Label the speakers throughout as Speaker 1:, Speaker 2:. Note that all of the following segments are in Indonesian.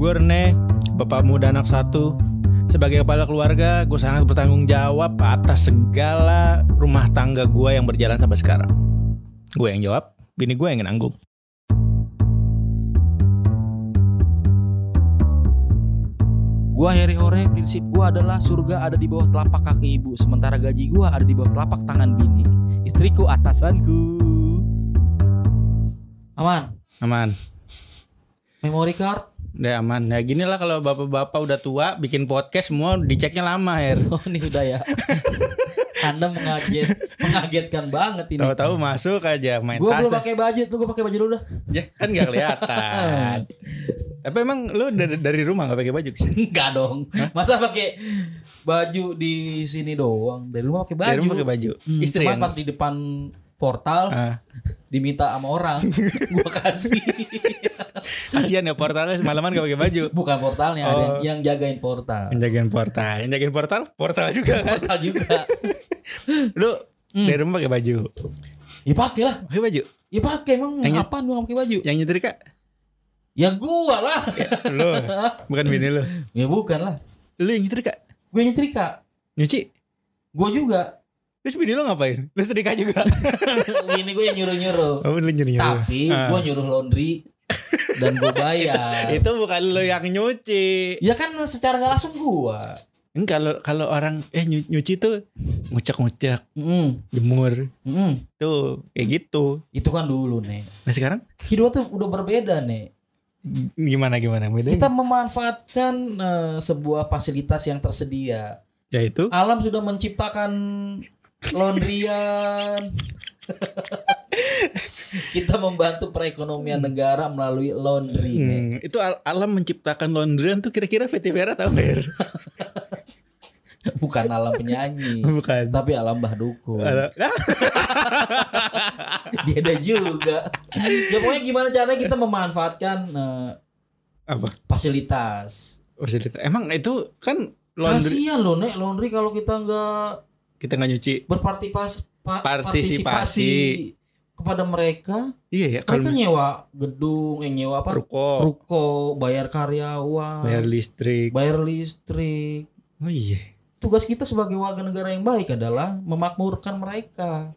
Speaker 1: Gue Rene, bapak muda anak satu. Sebagai kepala keluarga, gue sangat bertanggung jawab atas segala rumah tangga gue yang berjalan sampai sekarang. Gue yang jawab, bini gue yang nanggung.
Speaker 2: Gua Heri Hore, prinsip gua adalah surga ada di bawah telapak kaki ibu, sementara gaji gua ada di bawah telapak tangan bini. Istriku atasanku. Aman.
Speaker 1: Aman,
Speaker 2: Memory card.
Speaker 1: Udah aman. Ya gini lah kalau bapak-bapak udah tua, bikin podcast semua diceknya lama, Her.
Speaker 2: Oh ini udah ya. Anda mengaget, mengagetkan banget ini.
Speaker 1: Tahu-tahu masuk aja main
Speaker 2: Gua
Speaker 1: tas.
Speaker 2: belum pakai baju tuh, gua pakai baju dulu dah.
Speaker 1: Ya, kan gak kelihatan. Tapi emang lu dari, dari rumah gak pakai baju?
Speaker 2: Enggak dong. Masa pakai baju di sini doang? Dari rumah pakai baju.
Speaker 1: Dari rumah pakai baju.
Speaker 2: Hmm,
Speaker 1: Istri yang
Speaker 2: pas di depan portal
Speaker 1: Ah,
Speaker 2: diminta sama orang, gua kasih.
Speaker 1: Kasihan ya portalnya semalaman gak pakai baju.
Speaker 2: Bukan portalnya, ada yang,
Speaker 1: Oh.
Speaker 2: yang jagain portal.
Speaker 1: Yang jagain portal, yang jagain portal, portal juga kan.
Speaker 2: Portal juga.
Speaker 1: Lu
Speaker 2: Hmm.
Speaker 1: dari rumah pakai baju.
Speaker 2: Ya pakai lah.
Speaker 1: Pakai baju.
Speaker 2: Ya pakai emang
Speaker 1: Yang-
Speaker 2: apaan lu nggak pakai baju?
Speaker 1: Yang nyetrika
Speaker 2: Ya gua lah.
Speaker 1: lu, bukan bini lu.
Speaker 2: ya bukan lah.
Speaker 1: Lu yang nyetrika.
Speaker 2: Gue nyetrika.
Speaker 1: Nyuci.
Speaker 2: Gua juga.
Speaker 1: Terus bini lu ngapain? Lu setrika juga.
Speaker 2: Ini gue yang nyuruh-nyuruh.
Speaker 1: Oh, lu
Speaker 2: Tapi
Speaker 1: Ah.
Speaker 2: gua nyuruh laundry dan gue bayar.
Speaker 1: Itu bukan lu yang nyuci.
Speaker 2: Ya kan secara nggak langsung gua.
Speaker 1: Enggak kalau kalau orang eh nyu- nyuci tuh ngucek-ngucek,
Speaker 2: Mm,
Speaker 1: jemur.
Speaker 2: mm.
Speaker 1: Tuh, kayak gitu.
Speaker 2: Itu kan dulu nih.
Speaker 1: Nah, sekarang
Speaker 2: Kehidupan tuh udah berbeda nih.
Speaker 1: gimana gimana bedanya?
Speaker 2: Kita memanfaatkan eh, sebuah fasilitas yang tersedia.
Speaker 1: Yaitu
Speaker 2: Alam sudah menciptakan laundryan. Kita membantu perekonomian negara melalui laundry.
Speaker 1: Hmm, itu al- alam menciptakan laundryan tuh kira-kira Fetty Vera tahu nggak?
Speaker 2: Bukan alam penyanyi,
Speaker 1: Bukan.
Speaker 2: tapi alam Mbah Dukun.
Speaker 1: Ala- Ah,
Speaker 2: Dia ada juga. Ya pokoknya gimana caranya kita memanfaatkan eh,
Speaker 1: apa?
Speaker 2: fasilitas.
Speaker 1: Fasilitas. Emang itu kan laundry
Speaker 2: Kasihan loh nek laundry kalau kita nggak
Speaker 1: kita nggak nyuci.
Speaker 2: berpartisipasi
Speaker 1: Partisipasi.
Speaker 2: Kepada mereka.
Speaker 1: Iya ya
Speaker 2: Mereka
Speaker 1: kalau
Speaker 2: nyewa gedung, yang nyewa apa?
Speaker 1: ruko,
Speaker 2: Ruko, bayar karyawan,
Speaker 1: bayar listrik.
Speaker 2: bayar listrik.
Speaker 1: Oh iya.
Speaker 2: Tugas kita sebagai warga negara yang baik adalah memakmurkan mereka.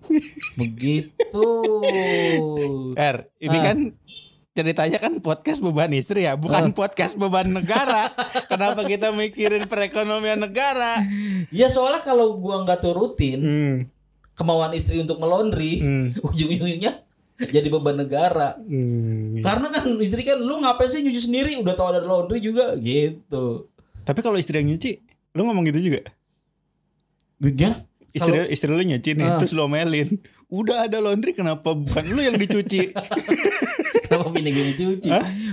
Speaker 2: Begitu.
Speaker 1: Er, ini
Speaker 2: Ah.
Speaker 1: kan ceritanya kan podcast beban istri ya, bukan podcast beban negara. Kenapa kita mikirin perekonomian negara?
Speaker 2: Ya soalnya kalau gua nggak turutin
Speaker 1: Hmm,
Speaker 2: kemauan istri untuk melondri,
Speaker 1: hmm,
Speaker 2: ujung-ujungnya jadi beban negara.
Speaker 1: hmm.
Speaker 2: Karena kan istri kan lu ngapain sih nyuci sendiri udah tahu ada laundry juga gitu.
Speaker 1: Tapi kalau istri yang nyuci, lu ngomong gitu juga?
Speaker 2: Gimana?
Speaker 1: Istri istri lu nyuci nih,
Speaker 2: Ah.
Speaker 1: terus lu omelin. Udah ada laundry kenapa bukan lu yang dicuci?
Speaker 2: Kenapa bini gue dicuci?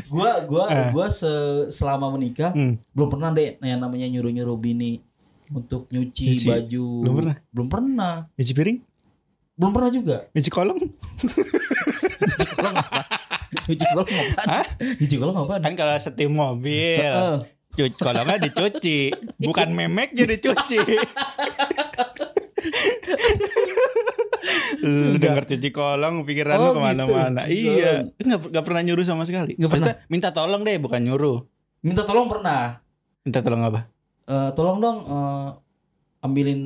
Speaker 2: Gua gua gua se- selama menikah
Speaker 1: Hmm.
Speaker 2: belum pernah deh yang namanya nyuruh-nyuruh bini untuk nyuci,
Speaker 1: Nyuci.
Speaker 2: baju.
Speaker 1: Belum pernah?
Speaker 2: Belum pernah.
Speaker 1: Nyuci piring?
Speaker 2: Belum pernah juga.
Speaker 1: Nyuci kolong?
Speaker 2: Nyuci kolong apa? Nyuci kolong apaan? Nyuci kolong apaan?
Speaker 1: Kan kalau setim mobil, cuci kolongnya dicuci, bukan memek jadi dicuci. Lu denger cuci kolong pikiran lu
Speaker 2: Oh,
Speaker 1: ke mana-mana
Speaker 2: gitu.
Speaker 1: Iya nggak, nggak pernah nyuruh sama sekali
Speaker 2: Nggak pernah.
Speaker 1: Minta tolong deh bukan nyuruh
Speaker 2: Minta tolong pernah.
Speaker 1: Minta tolong apa?
Speaker 2: Eh, tolong dong eh, ambilin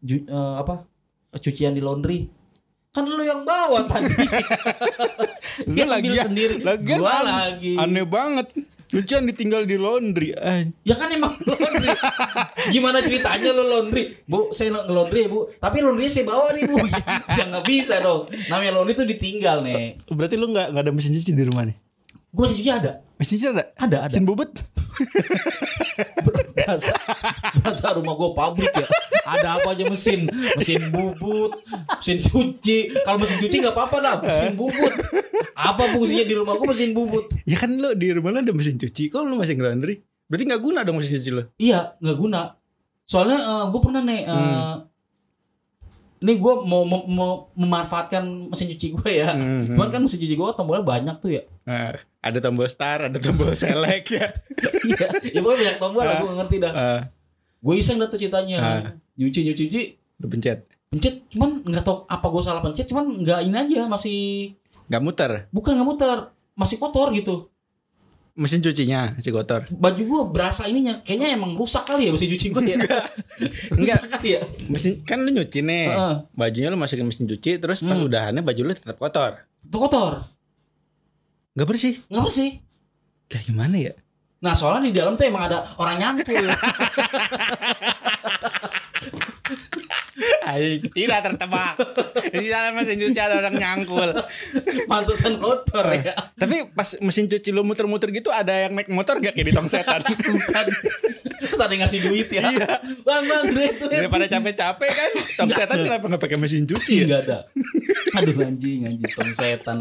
Speaker 2: ju- eh, apa? cucian di laundry. Kan lu yang bawa tadi.
Speaker 1: Lu lagi ya
Speaker 2: sendiri.
Speaker 1: Lagian
Speaker 2: Gua
Speaker 1: an-
Speaker 2: lagi.
Speaker 1: Aneh banget Cucian ditinggal di laundry Ay,
Speaker 2: Ya kan emang laundry. Gimana ceritanya lo laundry? Bu, saya laundry ya, Bu. Tapi laundry saya bawa nih, Bu. ya nggak bisa dong. Namanya laundry tuh ditinggal, nih.
Speaker 1: Berarti lu gak, nggak ada mesin cuci di rumah nih?
Speaker 2: Gue cuci ada.
Speaker 1: Mesin cuci ada?
Speaker 2: Ada, ada.
Speaker 1: Mesin bubut?
Speaker 2: Masa, masa rumah gue pabrik ya. Ada apa aja mesin, mesin bubut, mesin cuci. Kalau mesin cuci nggak apa-apa lah, mesin bubut. Apa fungsinya di rumah gue mesin bubut?
Speaker 1: Ya kan lu di rumah lu ada mesin cuci Kok lu masih laundry? Berarti gak guna dong mesin cuci lu
Speaker 2: Iya, nggak guna. Soalnya gue pernah nih, eh,
Speaker 1: Hmm.
Speaker 2: ini gue mau, mau, mau memanfaatkan mesin cuci gue ya.
Speaker 1: Hmm,
Speaker 2: Cuman kan mesin cuci gue tombolnya banyak tuh ya.
Speaker 1: Nah, Ada tombol start Ada tombol select ya
Speaker 2: Iya, ya pokoknya banyak tombol lah, gue ngerti dah.
Speaker 1: Ah,
Speaker 2: Gue iseng dah tuh ceritanya.
Speaker 1: Ah.
Speaker 2: Nyuci, nyuci, nyuci.
Speaker 1: Lu pencet
Speaker 2: Pencet, cuman nggak tahu apa gue salah pencet, cuman nggak ini aja, masih
Speaker 1: Gak muter
Speaker 2: bukan nggak muter, masih kotor gitu.
Speaker 1: mesin cucinya si kotor.
Speaker 2: Baju gue berasa ininya kayaknya emang rusak kali ya mesin cuci gue ya. rusak kali ya.
Speaker 1: Mesin kan lu nyuci nih.
Speaker 2: Heeh.
Speaker 1: Bajunya lu masukin mesin cuci terus pas
Speaker 2: Hmm.
Speaker 1: udahannya baju lu tetap kotor.
Speaker 2: Itu kotor,
Speaker 1: Gak bersih.
Speaker 2: nggak bersih.
Speaker 1: Kayak gimana ya?
Speaker 2: Nah soalnya di dalam tuh emang ada orang nyangkul.
Speaker 1: Aing tidak tertebak. Di dalam mesin cuci ada orang nyangkul.
Speaker 2: Mantusan kotor ya.
Speaker 1: Tapi pas mesin cuci lu muter-muter gitu ada yang naik motor gak kayak di tong setan?
Speaker 2: Bukan. Terus ada yang ngasih duit ya.
Speaker 1: Iya.
Speaker 2: Bang bang duit duit.
Speaker 1: Daripada capek-capek kan, tong setan kenapa nggak pakai mesin cuci ya?
Speaker 2: Enggak ada. Aduh anjing anjing tong setan.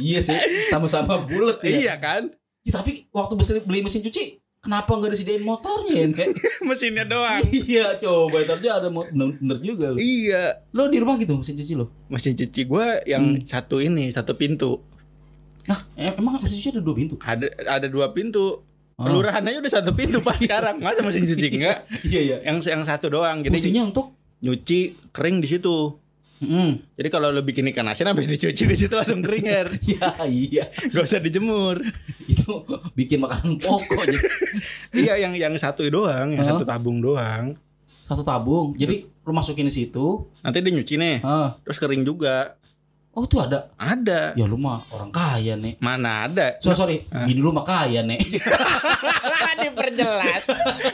Speaker 2: Iya sih, sama-sama bulat ya.
Speaker 1: Iya kan?
Speaker 2: Ya, tapi waktu beli mesin cuci, kenapa nggak disediain motornya ya? Nek?
Speaker 1: Mesinnya doang.
Speaker 2: iya, coba ntar aja ada bener, bener juga lu.
Speaker 1: Iya.
Speaker 2: Lo di rumah gitu mesin cuci lo?
Speaker 1: Mesin cuci gua yang satu ini, satu pintu.
Speaker 2: Nah, em- emang mesin cuci ada dua pintu?
Speaker 1: Ada ada dua pintu.
Speaker 2: Oh.
Speaker 1: Kelurahan aja udah satu pintu pas sekarang. Masa mesin cuci enggak?
Speaker 2: Iya iya.
Speaker 1: Yang yang satu doang. Jadi
Speaker 2: Fungsinya untuk
Speaker 1: nyuci kering di situ.
Speaker 2: Hmm.
Speaker 1: Jadi kalau lo bikin ikan asin habis dicuci di situ langsung kering Her.
Speaker 2: Iya iya.
Speaker 1: Gak usah dijemur.
Speaker 2: Itu bikin makanan pokok jadi
Speaker 1: iya yang yang satu doang, yang satu tabung doang.
Speaker 2: satu tabung. Jadi lu masukin di situ.
Speaker 1: Nanti dia nyuci nih.
Speaker 2: Ah.
Speaker 1: Terus kering juga.
Speaker 2: Oh tuh ada.
Speaker 1: Ada.
Speaker 2: Ya lu mah orang kaya nih.
Speaker 1: Mana ada?
Speaker 2: So, sorry, bini lu mah kaya nih.
Speaker 1: Diperjelas.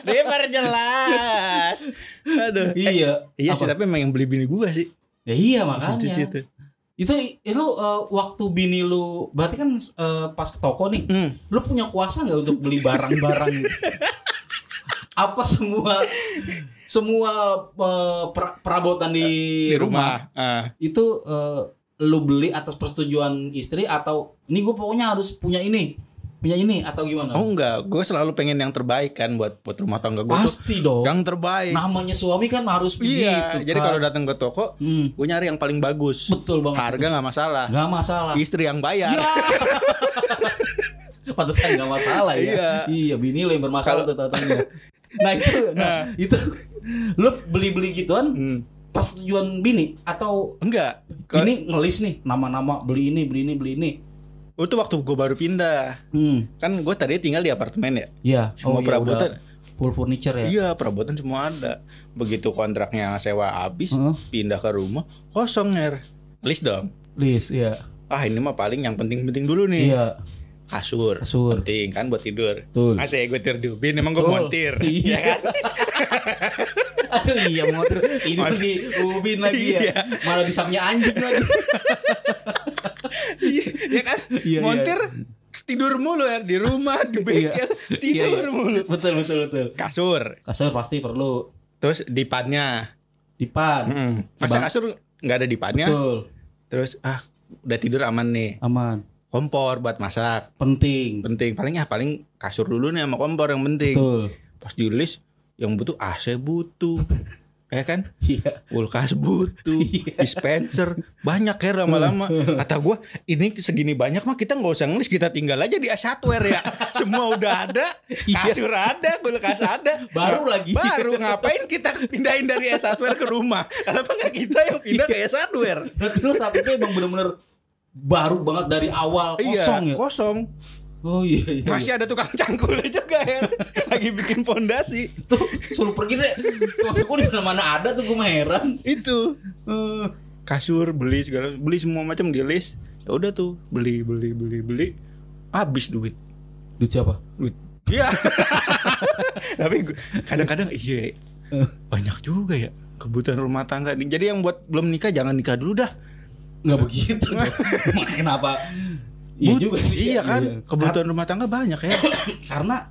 Speaker 1: Diperjelas. Aduh.
Speaker 2: iya.
Speaker 1: Iya sih,
Speaker 2: Apa?
Speaker 1: tapi emang yang beli bini gua sih.
Speaker 2: Ya iya
Speaker 1: Mesin cuci
Speaker 2: makanya.
Speaker 1: itu.
Speaker 2: Itu lu eh, waktu bini lu berarti kan eh, pas ke toko nih,
Speaker 1: Hmm.
Speaker 2: lu punya kuasa nggak untuk beli barang-barang? Apa semua semua per- perabotan di,
Speaker 1: Di
Speaker 2: rumah,
Speaker 1: rumah. Ah.
Speaker 2: itu eh, lu beli atas persetujuan istri atau ini gue pokoknya harus punya ini, punya ini atau gimana?
Speaker 1: Oh enggak, gue selalu pengen yang terbaik kan buat buat rumah tangga gue tuh.
Speaker 2: Pasti dong.
Speaker 1: Yang terbaik.
Speaker 2: Namanya suami kan harus
Speaker 1: iya,
Speaker 2: begitu.
Speaker 1: jadi
Speaker 2: kan.
Speaker 1: kalau datang ke toko,
Speaker 2: Hmm,
Speaker 1: gue nyari yang paling bagus.
Speaker 2: betul banget.
Speaker 1: Harga nggak masalah.
Speaker 2: nggak masalah.
Speaker 1: Istri yang bayar.
Speaker 2: Ya. Pantesan nggak masalah ya.
Speaker 1: Iya.
Speaker 2: Iya, bini lo yang bermasalah
Speaker 1: Kalau-
Speaker 2: tuh tatanya. Nah itu, nah, itu lu beli-beli gituan
Speaker 1: Hmm.
Speaker 2: pas tujuan bini atau
Speaker 1: Enggak.
Speaker 2: Ini ngelis nih nama-nama beli ini beli ini beli ini.
Speaker 1: Itu waktu gue baru pindah.
Speaker 2: Hmm,
Speaker 1: Kan gue tadi tinggal di apartemen ya.
Speaker 2: ya.
Speaker 1: Semua
Speaker 2: iya,
Speaker 1: perabotan.
Speaker 2: udah full furniture ya.
Speaker 1: Iya, perabotan semua ada. Begitu kontraknya sewa habis,
Speaker 2: Heeh.
Speaker 1: pindah ke rumah, kosong ner. List dong.
Speaker 2: List, ya.
Speaker 1: Ah ini mah paling yang penting-penting dulu nih.
Speaker 2: Iya,
Speaker 1: Kasur.
Speaker 2: Kasur.
Speaker 1: Penting kan buat tidur.
Speaker 2: betul.
Speaker 1: Masih gue tidur di ubin, emang gue montir.
Speaker 2: Iya.
Speaker 1: Ya kan?
Speaker 2: Aduh iya motor tidur di ubin lagi ya.
Speaker 1: Iya.
Speaker 2: Malah di sapnya anjing lagi.
Speaker 1: Iya kan?
Speaker 2: Iya,
Speaker 1: montir tidur mulu ya di rumah, di bengkel, tidur
Speaker 2: Iya, iya.
Speaker 1: mulu.
Speaker 2: Betul betul betul.
Speaker 1: Kasur.
Speaker 2: Kasur pasti perlu
Speaker 1: Terus dipannya.
Speaker 2: dipan.
Speaker 1: Hmm. Masa kasur nggak ada dipannya?
Speaker 2: Betul.
Speaker 1: Terus ah udah tidur aman nih.
Speaker 2: Aman.
Speaker 1: Kompor buat masak.
Speaker 2: Penting.
Speaker 1: Penting. Paling ya paling kasur dulu nih sama kompor yang penting.
Speaker 2: Betul.
Speaker 1: Pas di list yang butuh AC butuh. ya kan?
Speaker 2: Iya.
Speaker 1: Kulkas butuh,
Speaker 2: Iya.
Speaker 1: dispenser banyak ya lama-lama. Kata gua ini segini banyak mah kita nggak usah ngelis kita tinggal aja di hardware ya. Semua udah ada, kasur ada, kulkas ada.
Speaker 2: Baru lagi.
Speaker 1: Baru ngapain kita pindahin dari S hardware ke rumah? Kenapa nggak kita yang pindah ke S hardware?
Speaker 2: Berarti lu saat itu emang bener-bener baru banget dari awal kosong
Speaker 1: iya,
Speaker 2: ya?
Speaker 1: kosong.
Speaker 2: Oh iya iya.
Speaker 1: Masih ada tukang cangkulnya juga ya. Lagi bikin pondasi.
Speaker 2: Tuh suruh pergi deh. Waktu gue di mana ada tuh gue heran.
Speaker 1: Itu
Speaker 2: Eh,
Speaker 1: kasur beli segala beli semua macam di list. Ya udah tuh beli beli beli beli habis duit.
Speaker 2: duit siapa?
Speaker 1: duit iya tapi kadang-kadang iya banyak juga ya kebutuhan rumah tangga jadi yang buat belum nikah jangan nikah dulu dah
Speaker 2: Enggak begitu. Makanya kenapa? Iya
Speaker 1: But-
Speaker 2: juga sih.
Speaker 1: iya kan
Speaker 2: Iya.
Speaker 1: kebutuhan rumah tangga banyak ya
Speaker 2: Karena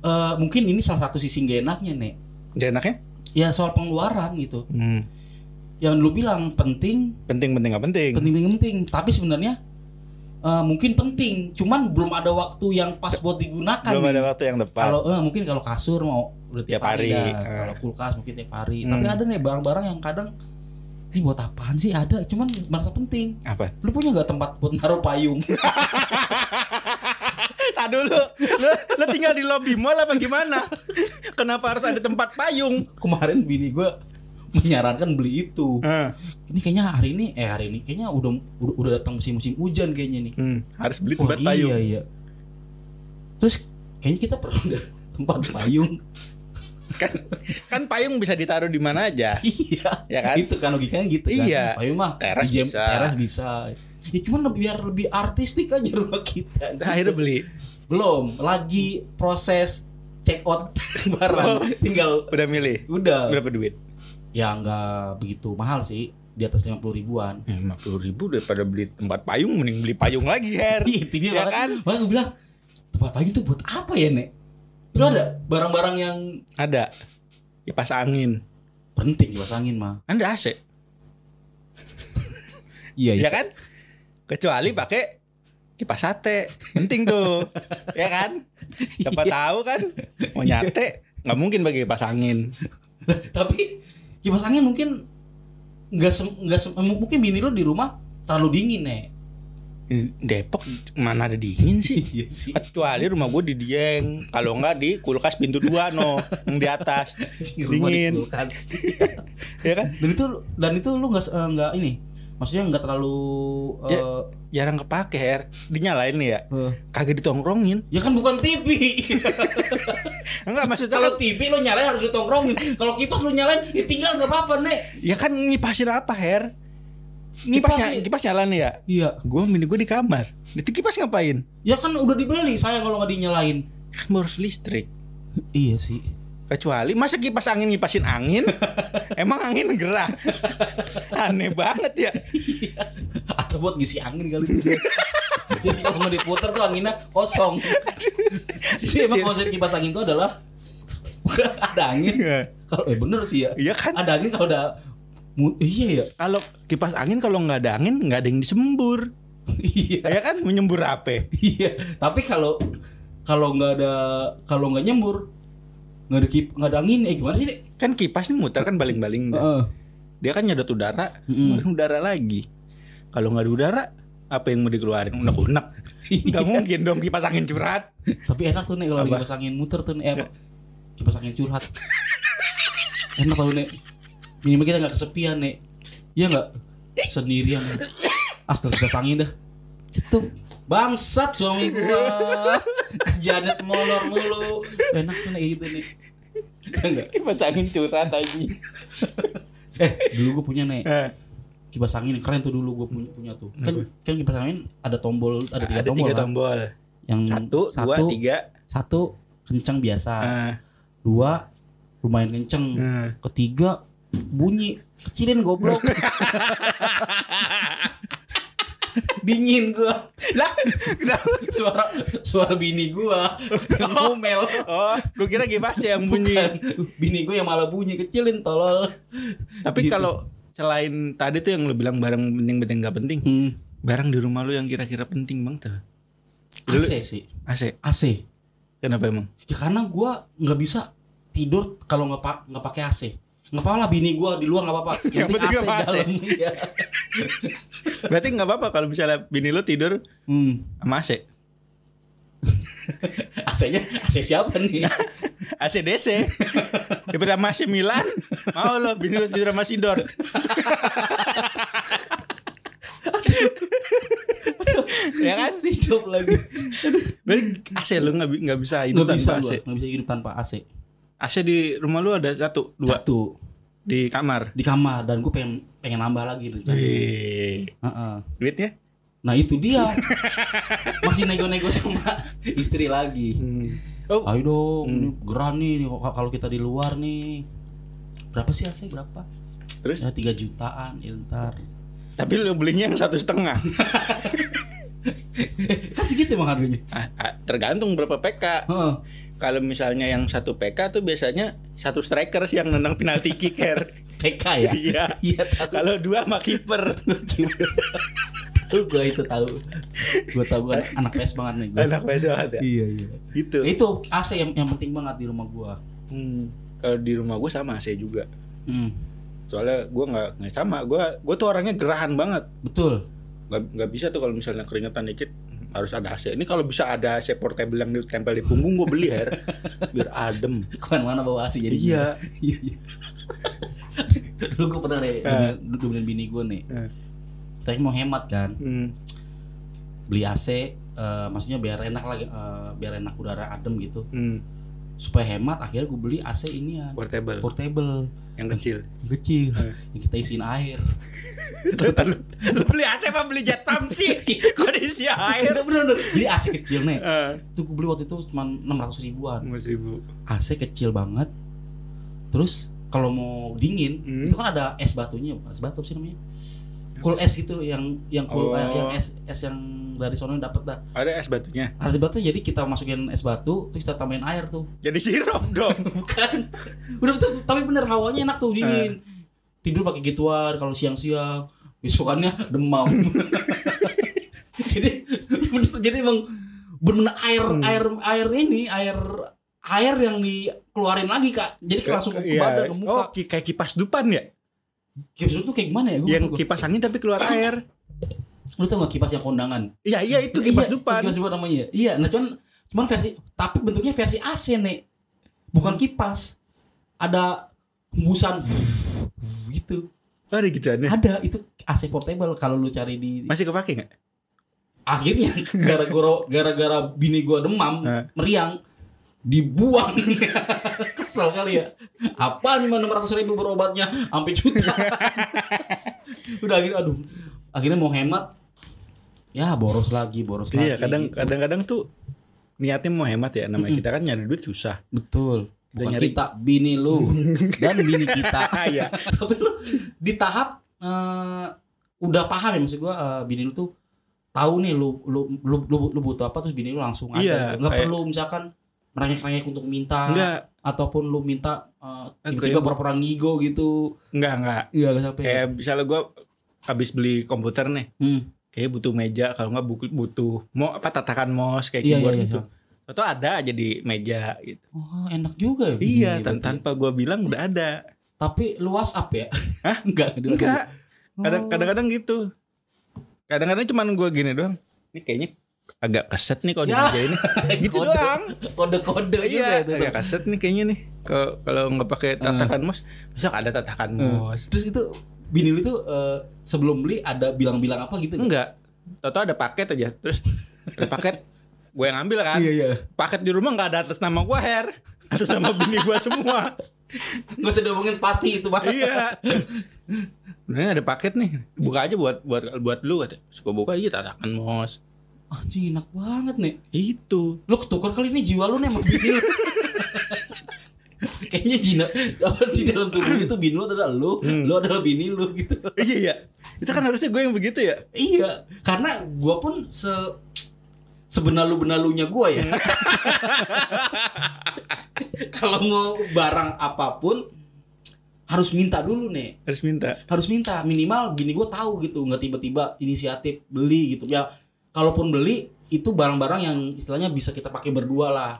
Speaker 2: eh, mungkin ini salah satu sisi gak enaknya nek.
Speaker 1: jadi enaknya
Speaker 2: Ya soal pengeluaran gitu.
Speaker 1: hmm.
Speaker 2: Yang lu bilang penting,
Speaker 1: penting penting nggak penting
Speaker 2: penting penting penting. Tapi sebenarnya eh, mungkin penting. Cuman belum ada waktu yang pas buat digunakan.
Speaker 1: belum
Speaker 2: nih.
Speaker 1: ada waktu yang tepat
Speaker 2: Kalau eh, mungkin kalau kasur mau udah tiap,
Speaker 1: Tiap
Speaker 2: hari,
Speaker 1: hari, eh.
Speaker 2: Kalau kulkas mungkin tiap hari.
Speaker 1: Hmm.
Speaker 2: Tapi ada nih barang-barang yang kadang ini buat apaan sih? Ada cuman merasa penting.
Speaker 1: Apa?
Speaker 2: Lu punya nggak tempat buat naruh payung?
Speaker 1: Tak dulu. Lu, lu tinggal di lobby mall apa gimana? Kenapa harus ada tempat payung?
Speaker 2: Kemarin bini gua menyarankan beli itu.
Speaker 1: Hmm,
Speaker 2: ini kayaknya hari ini eh hari ini kayaknya udah udah, udah datang musim musim hujan kayaknya nih.
Speaker 1: Hmm, harus beli
Speaker 2: Wah,
Speaker 1: tempat payung.
Speaker 2: iya iya. Terus kayaknya kita perlu tempat payung.
Speaker 1: Kan kan payung bisa ditaruh di mana aja
Speaker 2: iya.
Speaker 1: Ya kan?
Speaker 2: Itu kan logikanya gitu kan.
Speaker 1: Iya.
Speaker 2: Payung mah
Speaker 1: Teras
Speaker 2: jam-
Speaker 1: bisa.
Speaker 2: Teras bisa. Ya cuman biar lebih artistik aja rumah kita.
Speaker 1: akhirnya beli
Speaker 2: Belum, lagi proses check out barang.
Speaker 1: Oh.
Speaker 2: Tinggal
Speaker 1: udah milih
Speaker 2: udah.
Speaker 1: berapa duit
Speaker 2: Ya nggak begitu mahal sih, di atas 50 ribuan.
Speaker 1: lima puluh ribu daripada beli tempat payung mending beli payung lagi her
Speaker 2: itu dia
Speaker 1: ya kan
Speaker 2: makanya gue bilang tempat payung tuh buat apa ya nek lu ada barang-barang yang
Speaker 1: ada. Kipas angin.
Speaker 2: Penting kipas angin mah
Speaker 1: anda AC
Speaker 2: iya
Speaker 1: ya kan? Kecuali pakai kipas sate. Penting tuh. Ya kan? Siapa
Speaker 2: Iya.
Speaker 1: tahu kan? Mau nyate nggak mungkin pakai kipas angin.
Speaker 2: Tapi kipas angin mungkin nggak nggak mungkin bini lu di rumah terlalu dingin
Speaker 1: Di Depok mana ada dingin sih?
Speaker 2: Iya sih.
Speaker 1: Kecuali rumah gue di Dieng. Kalau nggak di kulkas pintu dua no yang di atas.
Speaker 2: Rumah di
Speaker 1: dingin.
Speaker 2: kulkas.
Speaker 1: Ya kan?
Speaker 2: Dan itu dan itu lu nggak eh, nggak ini? Maksudnya nggak terlalu
Speaker 1: Ya.
Speaker 2: eh,
Speaker 1: jarang kepake her. Dinyalain nih ya?
Speaker 2: Eh,
Speaker 1: kagak ditongkrongin.
Speaker 2: Ya kan bukan TV
Speaker 1: enggak maksudnya
Speaker 2: kalau
Speaker 1: lo
Speaker 2: TV lu nyalain harus ditongkrongin. Kalau kipas lu nyalain ditinggal nggak apa-apa nek.
Speaker 1: Ya kan ngipasin apa her kipas
Speaker 2: Ngipasin-
Speaker 1: kipas nyala nih ya
Speaker 2: iya
Speaker 1: gue mini gue di kamar itu kipas ngapain
Speaker 2: Ya kan udah dibeli, sayang kalau nggak dinyalain.
Speaker 1: kan harus listrik
Speaker 2: Iya sih.
Speaker 1: kecuali masa kipas angin ngipasin angin emang angin gerak aneh banget ya
Speaker 2: Atau buat ngisi angin kali itu. Jadi kalau mau diputer tuh anginnya kosong. Jadi emang konsep kipas angin itu adalah ada angin. Kalau eh bener sih ya.
Speaker 1: Iya kan
Speaker 2: Ada angin kalau ada mu- iya ya.
Speaker 1: kalau kipas angin kalau nggak ada angin nggak ada yang disembur
Speaker 2: iya.
Speaker 1: ya kan menyembur apa
Speaker 2: Iya. Tapi kalau kalau nggak ada kalau nggak nyembur nggak ada kip nggak ada angin eh gimana sih
Speaker 1: kan kipas ini muter kan baling-baling
Speaker 2: Heeh.
Speaker 1: dia kan nyedot udara ngeluarin udara lagi kalau nggak ada udara apa yang mau dikeluarin unek-unek nggak mungkin dong kipas angin curhat
Speaker 2: Tapi enak tuh nih kalau kipas angin muter tuh nih. Eh, apa? kipas angin curhat. enak tau nih. Minimal kita nggak kesepian nih. Iya nggak? Sendirian. Astaga kipas angin dah. Cetuk. Bangsat suami gua. Janet molor mulu. Enak kayak gitu nih. Iya nggak?
Speaker 1: kipas angin curhat aja
Speaker 2: Eh, dulu gua punya nih
Speaker 1: Eh,
Speaker 2: kipas angin keren tuh dulu gua punya punya tuh. Kan kan kipas angin ada tombol, ada tiga
Speaker 1: ada
Speaker 2: tombol.
Speaker 1: tiga
Speaker 2: kan?
Speaker 1: tombol
Speaker 2: Yang
Speaker 1: satu, dua tiga
Speaker 2: Satu kencang biasa.
Speaker 1: Ah,
Speaker 2: dua lumayan kenceng
Speaker 1: ah.
Speaker 2: ketiga bunyi kecilin goblok. Dingin gua.
Speaker 1: Lah kenapa?
Speaker 2: Suara suara bini gua. Yang ngomel.
Speaker 1: Oh gue kira kipasnya yang bunyi.
Speaker 2: Bukan. bini gua yang malah bunyi kecilin tolol.
Speaker 1: Tapi
Speaker 2: Gitu.
Speaker 1: kalau selain tadi tuh yang lu bilang barang penting penting nggak penting
Speaker 2: hmm.
Speaker 1: barang di rumah lu yang kira-kira penting bang tuh?
Speaker 2: AC sih.
Speaker 1: AC
Speaker 2: AC
Speaker 1: kenapa emang?
Speaker 2: Ya karena gua nggak bisa tidur kalau nggak pak nggak pakai AC nggak apa-apa lah bini gua di luar nggak apa-apa. Yang penting AC
Speaker 1: AC?
Speaker 2: dalam iya
Speaker 1: berarti nggak apa-apa kalau misalnya bini lu tidur
Speaker 2: hmm.
Speaker 1: sama AC.
Speaker 2: AC-nya AC siapa nih?
Speaker 1: ACDC daripada sama AC Milan mau lo bini lu tidur sama Sidor ya kan?
Speaker 2: Hidup lagi.
Speaker 1: Berarti AC lu nggak nggak bisa hidup
Speaker 2: bisa
Speaker 1: tanpa AC.
Speaker 2: gua, nggak bisa hidup tanpa AC
Speaker 1: AC di rumah lu ada satu dua?
Speaker 2: Satu.
Speaker 1: Di kamar?
Speaker 2: Di kamar dan gue pengen pengen nambah lagi rencana
Speaker 1: Wih,
Speaker 2: Heeh.
Speaker 1: duitnya?
Speaker 2: Nah itu dia. Masih nego-nego sama istri lagi.
Speaker 1: Oh.
Speaker 2: Ayo dong ini gerah nih kalau kita di luar nih. Berapa sih AC berapa?
Speaker 1: Terus?
Speaker 2: Ya tiga jutaan ya ntar.
Speaker 1: Tapi lu belinya yang satu setengah.
Speaker 2: Kan segitu emang harganya.
Speaker 1: Ah, ah, tergantung berapa PK
Speaker 2: Heeh.
Speaker 1: Kalau misalnya yang satu PK tuh biasanya satu striker sih yang nendang penalti kicker.
Speaker 2: PK ya?
Speaker 1: Iya.
Speaker 2: Iya
Speaker 1: kalau dua sama kiper.
Speaker 2: Tahu gue itu tahu. Gue tahu gue anak PS banget nih gua.
Speaker 1: enak banget banget ya?
Speaker 2: Iya iya.
Speaker 1: Gitu.
Speaker 2: Itu AC yang yang penting banget di rumah gua.
Speaker 1: Hmm, kalau di rumah gue sama AC juga.
Speaker 2: Hmm.
Speaker 1: soalnya gue nggak nggak sama. Gue gue tuh orangnya gerahan banget.
Speaker 2: Betul.
Speaker 1: Nggak nggak bisa tuh kalau misalnya keringetan dikit harus ada AC. Ini kalau bisa ada AC portable yang ditempel di punggung gue beli her. Biar adem.
Speaker 2: Ke mana-mana bawa AC jadi
Speaker 1: iya.
Speaker 2: Iya iya. Dulu gue pernah deh
Speaker 1: Eh.
Speaker 2: dulu bini gue nih
Speaker 1: Eh.
Speaker 2: kita mau hemat kan?
Speaker 1: Hmm.
Speaker 2: beli AC eh, maksudnya biar enak lagi eh, biar enak udara adem gitu.
Speaker 1: Hmm,
Speaker 2: supaya hemat akhirnya gue beli AC ini ya
Speaker 1: portable
Speaker 2: portable
Speaker 1: yang kecil.
Speaker 2: yang kecil
Speaker 1: Eh.
Speaker 2: yang kita isiin air
Speaker 1: Lu beli AC apa beli jet pump sih? Kondisi air.
Speaker 2: bener bener jadi AC kecil nih
Speaker 1: Eh,
Speaker 2: itu gue beli waktu itu cuma 600 ribuan
Speaker 1: Mas ribu.
Speaker 2: AC kecil banget terus kalau mau dingin
Speaker 1: Hmm.
Speaker 2: itu kan ada es batunya es batu sih namanya cool es gitu yang yang cool
Speaker 1: Oh.
Speaker 2: eh, yang es es yang dari sono dapat dah
Speaker 1: Ada es batunya.
Speaker 2: es batu jadi kita masukin es batu terus kita tambahin air tuh
Speaker 1: Jadi sirup dong.
Speaker 2: bukan udah betul tapi bener hawanya enak tuh dingin tidur pakai gituan kalau siang-siang besokannya demam jadi bener, jadi emang bener air air air ini air air yang dikeluarin lagi kak jadi langsung ke, ke
Speaker 1: Iya.
Speaker 2: badan ke muka
Speaker 1: Oh, kayak kipas dupan ya?
Speaker 2: Kipas itu kayak gimana ya? Gua,
Speaker 1: Yang kipas angin tapi keluar air.
Speaker 2: lu tau gak kipas yang kondangan?
Speaker 1: Iya, iya itu kipas
Speaker 2: Iya,
Speaker 1: dupan.
Speaker 2: kipas dupan namanya. Iya nah cuman cuman versi tapi bentuknya versi AC nih bukan kipas. Ada hembusan gitu.
Speaker 1: Oh, ada gitu aneh.
Speaker 2: ada itu AC portable kalau lu cari di
Speaker 1: Masih kepake nggak?
Speaker 2: akhirnya gara-gara gara-gara bini gua demam meriang dibuang kesel kali ya. Apa nih enam ratus ribu berobatnya? Sampai juta. Udah akhirnya aduh. Akhirnya mau hemat. Ya boros lagi boros
Speaker 1: Iya,
Speaker 2: lagi.
Speaker 1: kadang
Speaker 2: gitu.
Speaker 1: kadang-kadang tuh niatnya mau hemat ya. Namanya kita kan nyari duit susah.
Speaker 2: betul.
Speaker 1: Kita
Speaker 2: Bukan
Speaker 1: nyari-
Speaker 2: kita bini lu. Dan bini kita.
Speaker 1: Iya.
Speaker 2: tapi lu di tahap eh, udah paham ya maksud gua eh, bini lu tuh tahu nih lu lu lu lu, lu butuh apa terus bini lu langsung ada.
Speaker 1: Iya,
Speaker 2: nggak
Speaker 1: kayak-
Speaker 2: perlu misalkan merengek-rengek untuk minta.
Speaker 1: Enggak,
Speaker 2: ataupun lu minta Eh, tiba-tiba pura-pura ngigo gitu
Speaker 1: enggak, enggak.
Speaker 2: iya gak sampai
Speaker 1: Kayak misalnya gua habis beli komputer nih,
Speaker 2: hmm.
Speaker 1: kayak butuh meja kalau nggak buku- butuh mau apa tatakan mouse kayak
Speaker 2: Iya,
Speaker 1: keyboard
Speaker 2: iya,
Speaker 1: gitu. Atau ada aja di meja gitu.
Speaker 2: oh enak juga ya
Speaker 1: Iya, tan- tanpa gua bilang udah ada.
Speaker 2: tapi lu WhatsApp ya
Speaker 1: Hah?
Speaker 2: enggak.
Speaker 1: Enggak. Kadang
Speaker 2: Oh.
Speaker 1: kadang-kadang gitu. Kadang-kadang cuman gua gini doang. Ini kayaknya agak keset nih kalau di
Speaker 2: Ya.
Speaker 1: ini. gitu
Speaker 2: Kode-
Speaker 1: doang.
Speaker 2: kode-kode juga
Speaker 1: Iya,
Speaker 2: itu.
Speaker 1: agak keset nih kayaknya nih. Kalau kalau nggak pakai tatakan mouse, besok ada tatakan mouse.
Speaker 2: terus itu bini lu tuh eh, sebelum beli ada bilang-bilang apa gitu nggak?
Speaker 1: Enggak. Tahu ada paket aja. Terus ada paket gue yang ambil kan.
Speaker 2: iya iya
Speaker 1: Paket di rumah nggak ada atas nama gue Her. Atas nama bini gue semua.
Speaker 2: nggak usah diomongin pasti itu bang
Speaker 1: iya. Nah, ada paket nih. Buka aja buat buat buat lu kata. Suka buka aja tatakan mouse.
Speaker 2: Anjing enak banget nih
Speaker 1: Itu.
Speaker 2: lu ketukar kali ini jiwa lu nih sama bini lu kayaknya Jina di dalam tubuh itu bini lu adalah lu
Speaker 1: Hmm.
Speaker 2: lu adalah bini lu gitu
Speaker 1: iya iya. Itu kan harusnya gue yang begitu ya.
Speaker 2: iya karena gua pun se sebenalu benalunya gua ya kalau mau barang apa pun harus minta dulu nih
Speaker 1: Harus minta.
Speaker 2: harus minta minimal bini gue tahu gitu nggak tiba-tiba inisiatif beli gitu ya kalaupun beli itu barang-barang yang istilahnya bisa kita pakai berdua lah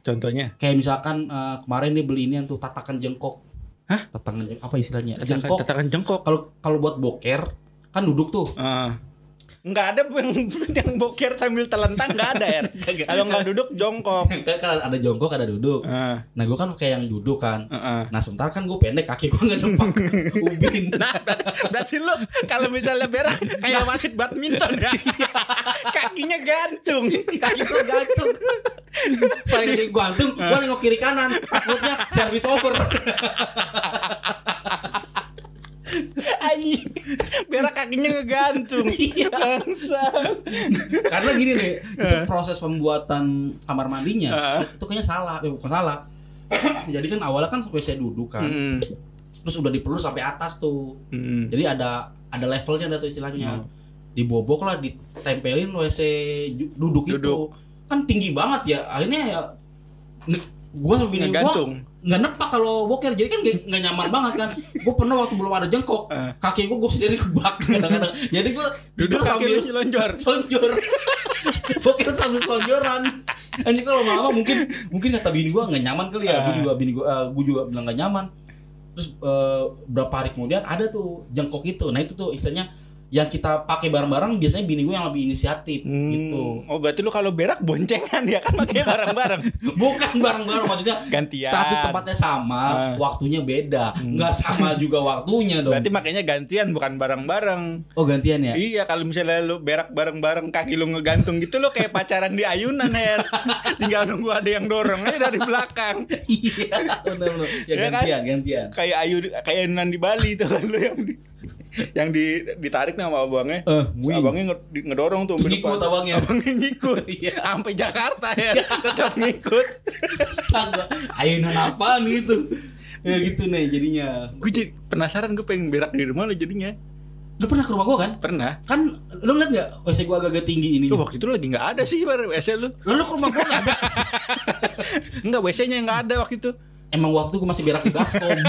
Speaker 1: Contohnya.
Speaker 2: kayak misalkan eh, kemarin dia beli ini yang tuh tatakan jengkok
Speaker 1: Hah?
Speaker 2: tatakan jengkok apa istilahnya
Speaker 1: Tatakan,
Speaker 2: jengkok
Speaker 1: tatakan jengkok.
Speaker 2: kalau kalau buat boker kan duduk tuh
Speaker 1: Ah. Nggak ada yang, yang boker sambil telentang nggak ada ya. Kalau nggak duduk jongkok.
Speaker 2: kan kan ada jongkok ada duduk
Speaker 1: Ah,
Speaker 2: nah gue kan kayak yang duduk kan
Speaker 1: ah, ah.
Speaker 2: nah sementara kan gue pendek kaki gue nggak nempak ubin
Speaker 1: Nah, berarti lu kalau misalnya berak kayak wasit badminton ya. Kakinya gantung.
Speaker 2: kaki gue gantung paling kaki gue gantung gue nengok kiri kanan takutnya service over
Speaker 1: Anjing. Berak kakinya ngegantung.
Speaker 2: Iya.
Speaker 1: Bangsa.
Speaker 2: karena gini nih itu proses pembuatan kamar mandinya
Speaker 1: Heeh.
Speaker 2: itu kayaknya salah eh, bukan salah jadi kan awalnya kan WC duduk kan
Speaker 1: Mm,
Speaker 2: terus udah dipelur sampai atas tuh
Speaker 1: mm.
Speaker 2: jadi ada ada levelnya ada tuh istilahnya
Speaker 1: Oh.
Speaker 2: dibobok lah ditempelin WC ju- duduk, itu
Speaker 1: Duduk.
Speaker 2: kan tinggi banget ya akhirnya ya gua sama bini
Speaker 1: Ngegantung.
Speaker 2: nggak nepak kalau boker jadi kan nggak nyaman banget kan gue pernah waktu belum ada jengkok
Speaker 1: Eh.
Speaker 2: kaki gue gue sendiri kebak kadang-kadang jadi gue
Speaker 1: Duduk kaki
Speaker 2: sambil
Speaker 1: lu nyelonjor.
Speaker 2: selonjor boker sambil selonjoran anjing kalau lama mungkin mungkin kata bini gue nggak nyaman kali ya gue
Speaker 1: Ah.
Speaker 2: juga bini gue gue juga bilang nggak nyaman terus eh, berapa hari kemudian ada tuh jengkok itu nah itu tuh istilahnya yang kita pakai bareng-bareng biasanya bini gue yang lebih inisiatif
Speaker 1: Hmm.
Speaker 2: gitu.
Speaker 1: Oh berarti lu kalau berak boncengan ya kan pakai bareng-bareng.
Speaker 2: Bukan bareng-bareng maksudnya
Speaker 1: Gantian.
Speaker 2: satu tempatnya sama,
Speaker 1: Ah.
Speaker 2: waktunya beda. Nggak sama juga waktunya dong.
Speaker 1: Berarti makanya gantian bukan bareng-bareng.
Speaker 2: Oh gantian ya?
Speaker 1: Iya kalau misalnya lu berak bareng-bareng kaki lu ngegantung gitu lo kayak pacaran di ayunan Her. Tinggal nunggu ada yang dorong aja dari belakang.
Speaker 2: Iya, benar-benar. Ya,
Speaker 1: Ya kan?
Speaker 2: gantian, gantian.
Speaker 1: Kayak ayu kayak ayunan di Bali tuh kan lu yang di, yang di, ditarik sama abangnya.
Speaker 2: Eh,
Speaker 1: Terus
Speaker 2: wing.
Speaker 1: abangnya ngedorong tuh
Speaker 2: Ngikut abangnya.
Speaker 1: Abangnya ngikut.
Speaker 2: Iya.
Speaker 1: Sampai Jakarta ya. Tetap ngikut.
Speaker 2: Astaga, ayunan apaan gitu? Ya gitu nih jadinya.
Speaker 1: Gue jadi penasaran gue pengen berak di rumah lo jadinya.
Speaker 2: Lu pernah ke rumah gua kan?
Speaker 1: Pernah.
Speaker 2: Kan lu ngeliat nggak WC gua agak-agak tinggi ini?
Speaker 1: Tuh waktu itu lagi nggak ada sih bar WC lu.
Speaker 2: Lalu ke rumah gua nggak ada.
Speaker 1: Enggak WC-nya nggak ada waktu itu.
Speaker 2: Emang waktu gua masih berak di baskom.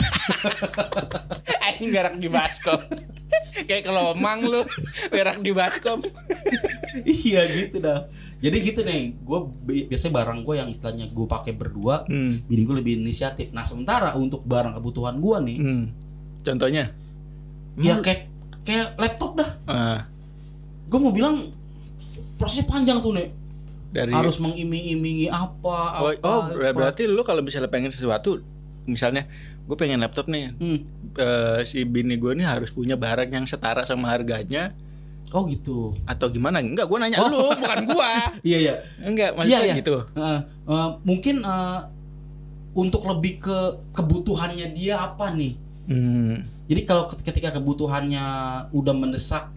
Speaker 1: Aing berak di baskom. Kayak kelomang lu berak di baskom.
Speaker 2: iya gitu dah. Jadi gitu nih, gue biasanya barang gue yang istilahnya gue pakai berdua,
Speaker 1: Hmm.
Speaker 2: bini gue lebih inisiatif. Nah sementara untuk barang kebutuhan gue nih,
Speaker 1: Hmm. Contohnya?
Speaker 2: ya kayak kayak laptop dah.
Speaker 1: Ah,
Speaker 2: Gue mau bilang prosesnya panjang tuh nih.
Speaker 1: dari
Speaker 2: Harus mengiming-imingi apa,
Speaker 1: Oh,
Speaker 2: apa,
Speaker 1: oh
Speaker 2: apa.
Speaker 1: berarti lu kalau misalnya pengen sesuatu misalnya gue pengen laptop nih
Speaker 2: Hmm.
Speaker 1: eh, si bini gue nih harus punya barang yang setara sama harganya
Speaker 2: Oh gitu.
Speaker 1: atau gimana enggak gue nanya
Speaker 2: Oh.
Speaker 1: lu bukan gua
Speaker 2: Iya iya.
Speaker 1: enggak maksudnya
Speaker 2: Iya, iya.
Speaker 1: gitu
Speaker 2: Heeh. Eh, mungkin eh, untuk lebih ke kebutuhannya dia apa nih?
Speaker 1: hmm.
Speaker 2: Jadi kalau ket- ketika kebutuhannya udah mendesak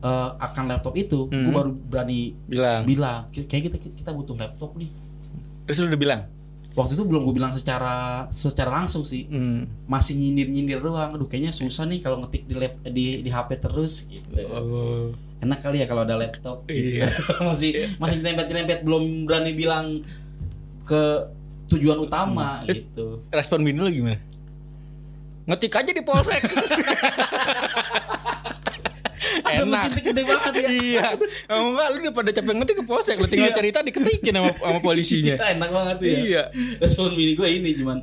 Speaker 2: eh, akan laptop itu,
Speaker 1: Hmm.
Speaker 2: gue baru berani
Speaker 1: bilang
Speaker 2: bilang "Ki- kayak kita kita butuh laptop nih.
Speaker 1: terus lu udah bilang
Speaker 2: Waktu itu belum gue bilang secara secara langsung sih,
Speaker 1: hmm.
Speaker 2: masih nyindir nyindir doang. Aduh kayaknya susah nih kalau ngetik di lap di di HP terus gitu.
Speaker 1: oh.
Speaker 2: Enak kali ya kalau ada laptop. Gitu.
Speaker 1: Iya.
Speaker 2: masih masih nyerempet nyerempet belum berani bilang ke tujuan utama
Speaker 1: Hmm.
Speaker 2: gitu.
Speaker 1: respon bini lu gimana ngetik aja di polsek
Speaker 2: Ada mesin gede banget ya.
Speaker 1: iya Kalau enggak lu udah pada capek ngetik ke polsek lu tinggal
Speaker 2: Iya.
Speaker 1: cerita diketikin sama, sama polisinya
Speaker 2: enak banget tuh ya.
Speaker 1: iya
Speaker 2: Respon bini gue ini cuman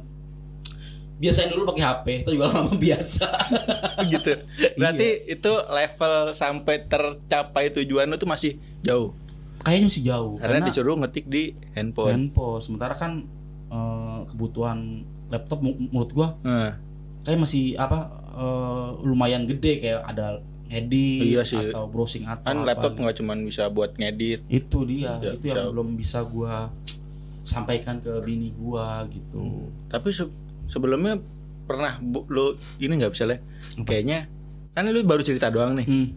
Speaker 2: biasain dulu pakai HP, itu juga lama biasa.
Speaker 1: gitu. Berarti
Speaker 2: Iya.
Speaker 1: itu level sampai tercapai tujuan lu tuh masih jauh.
Speaker 2: Kayaknya masih jauh
Speaker 1: Karena,
Speaker 2: karena,
Speaker 1: disuruh ngetik di handphone.
Speaker 2: handphone. Sementara kan eh, kebutuhan laptop menurut gua
Speaker 1: Nah,
Speaker 2: kayak masih apa eh, lumayan gede kayak ada edit
Speaker 1: Iya sih.
Speaker 2: atau browsing atau
Speaker 1: kan
Speaker 2: apa
Speaker 1: laptop
Speaker 2: gitu.
Speaker 1: nggak cuman bisa buat ngedit.
Speaker 2: itu dia
Speaker 1: Ya,
Speaker 2: itu yang
Speaker 1: bisa.
Speaker 2: belum bisa gua sampaikan ke bini gua gitu
Speaker 1: Tapi se- sebelumnya pernah bu, lu ini nggak misalnya
Speaker 2: Apa?
Speaker 1: kayaknya kan lu baru cerita doang nih.
Speaker 2: Hmm.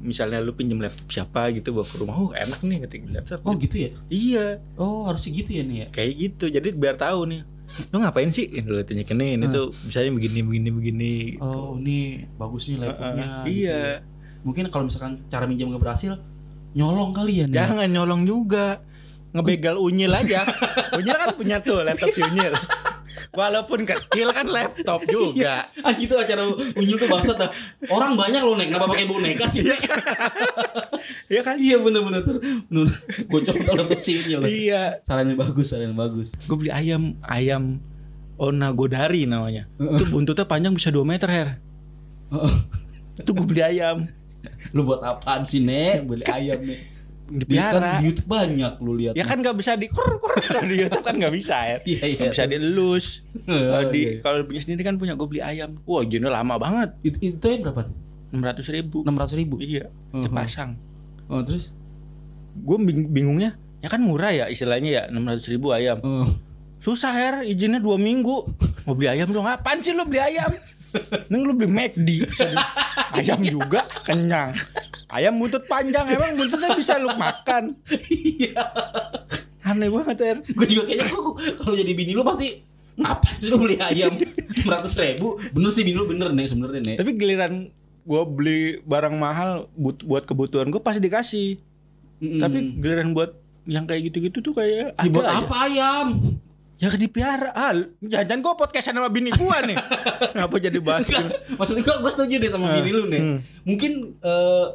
Speaker 1: Misalnya lu pinjem laptop siapa gitu bawa ke rumah, oh enak nih ngetik di laptop.
Speaker 2: oh gitu ya
Speaker 1: Iya,
Speaker 2: oh harusnya gitu ya nih ya
Speaker 1: kayak gitu. Jadi biar tahu nih. Lu ngapain sih? Ini lu tanya ini, ini
Speaker 2: Hmm.
Speaker 1: tuh misalnya begini begini begini. gitu.
Speaker 2: oh ini bagus nih laptopnya gitu
Speaker 1: iya.
Speaker 2: ya. mungkin kalau misalkan cara minjem nggak berhasil nyolong kali ya nih
Speaker 1: Jangan nyolong juga. Ngebegal unyil aja. unyil kan punya tuh laptop si unyil. Walaupun kecil kan laptop juga.
Speaker 2: ah gitu acara unyil tuh bangsat dah. Orang banyak loh nek. Kenapa pakai boneka sih nek.
Speaker 1: Iya kan?
Speaker 2: iya bener-bener tuh bener. Gue coba laptop si unyil
Speaker 1: Iya.
Speaker 2: sarannya bagus sarannya bagus.
Speaker 1: Gue beli ayam, ayam Onagodari namanya. Itu buntutnya panjang bisa 2 meter, Her. Itu gue beli ayam.
Speaker 2: lu buat apaan sih nek? Beli ayam nih di, kan
Speaker 1: Dipiara.
Speaker 2: di YouTube banyak lu lihat
Speaker 1: Ya kan gak bisa di kur kur di YouTube kan gak bisa ya.
Speaker 2: Iya, iya.
Speaker 1: Nggak bisa dielus. Kalau di
Speaker 2: iya.
Speaker 1: kalau punya sendiri kan punya gue beli ayam. Wah, jenuh lama banget.
Speaker 2: itu itu ya berapa
Speaker 1: 600 ribu.
Speaker 2: enam ratus ribu
Speaker 1: Iya,
Speaker 2: Mhm.
Speaker 1: sepasang.
Speaker 2: oh terus
Speaker 1: Gue bingungnya, ya kan murah ya istilahnya ya 600 ribu ayam.
Speaker 2: oh.
Speaker 1: Susah her, izinnya dua minggu. Mau beli ayam dong, apaan sih lu beli ayam? Neng lu beli McD Ayam juga kenyang Ayam buntut panjang Emang buntutnya bisa lu makan.
Speaker 2: Iya.
Speaker 1: Aneh banget her
Speaker 2: gue juga kayaknya kok kalau jadi bini lu pasti ngapain sih lu beli ayam? Enam ratus ribu? Bener sih bini lu bener nih sebenarnya nih
Speaker 1: Tapi giliran gue beli barang mahal but- buat kebutuhan gue pasti dikasih.
Speaker 2: Mm-mm.
Speaker 1: Tapi giliran buat yang kayak gitu-gitu tuh kayak ada
Speaker 2: dibuat
Speaker 1: aja.
Speaker 2: apa ayam?
Speaker 1: Ya dipiara. Ah, Jangan-jangan gue podcastan sama bini gue nih. Kenapa jadi bahas
Speaker 2: maksudnya gue gue setuju deh sama
Speaker 1: Hmm,
Speaker 2: bini lu nih
Speaker 1: hmm.
Speaker 2: mungkin eh,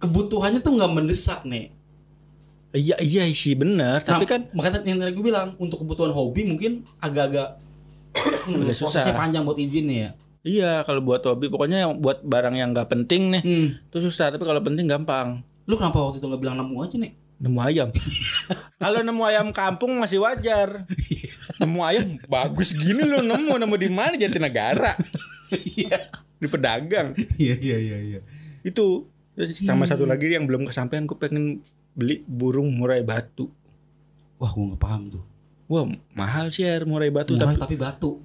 Speaker 2: kebutuhannya tuh nggak mendesak nih
Speaker 1: Iya iya sih Tapi
Speaker 2: Nah,
Speaker 1: kan
Speaker 2: makanya yang tadi gue bilang untuk kebutuhan hobi mungkin agak-agak
Speaker 1: Agak susah.
Speaker 2: panjang buat izin nih ya
Speaker 1: Iya, kalau buat hobi pokoknya yang buat barang yang nggak penting nih
Speaker 2: Hmm.
Speaker 1: itu susah, tapi kalau penting gampang.
Speaker 2: Lu kenapa waktu itu nggak bilang nemu aja nih?
Speaker 1: Nemu ayam. kalau nemu ayam kampung masih wajar. nemu ayam bagus gini lu nemu nemu di mana Jatinegara?
Speaker 2: Iya.
Speaker 1: Di pedagang.
Speaker 2: Iya iya iya iya.
Speaker 1: Itu Terus sama satu lagi yang belum kesampaian gue pengen beli burung murai batu.
Speaker 2: Wah, gua nggak paham tuh.
Speaker 1: Wah mahal sih air murai batu
Speaker 2: Murai
Speaker 1: tapi
Speaker 2: tapi batu.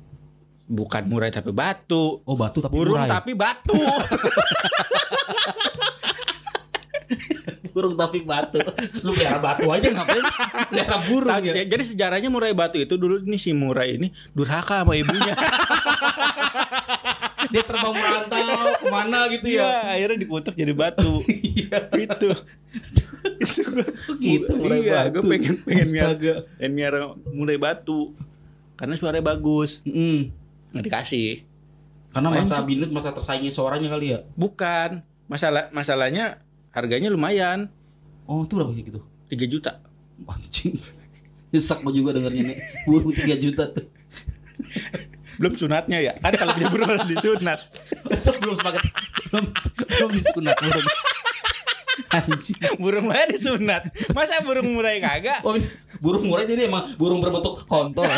Speaker 1: bukan murai tapi batu.
Speaker 2: Oh, batu tapi
Speaker 1: Burung
Speaker 2: murai.
Speaker 1: tapi batu.
Speaker 2: burung tapi batu. Lu pelihara batu aja ngapain? Pelihara burung ya.
Speaker 1: ya, Jadi sejarahnya murai batu itu dulu ini si murai ini durhaka sama ibunya.
Speaker 2: Dia terbang merantau ke mana gitu
Speaker 1: Iya,
Speaker 2: ya.
Speaker 1: akhirnya dikutuk jadi batu.
Speaker 2: Iya.
Speaker 1: itu. itu gua,
Speaker 2: gitu, murai
Speaker 1: iya,
Speaker 2: batu.
Speaker 1: gue pengen pengen
Speaker 2: Astaga.
Speaker 1: pengen miara murai batu. Karena suaranya bagus.
Speaker 2: Mm.
Speaker 1: Nggak dikasih.
Speaker 2: Karena
Speaker 1: Main
Speaker 2: masa binut masa tersaingi suaranya kali ya.
Speaker 1: Bukan. Masalah masalahnya harganya lumayan.
Speaker 2: Oh, itu berapa sih gitu?
Speaker 1: 3 juta.
Speaker 2: Anjing. Nyesek gue juga dengernya nih. Burung 3 juta tuh.
Speaker 1: Belum sunatnya ya. Kan kalau punya burung harus disunat.
Speaker 2: Belum sepakat. Belum belum disunat burung. Anjing.
Speaker 1: Burung mana disunat? Masa burung murai kagak?
Speaker 2: Oh, burung murah jadi emang burung berbentuk kontol.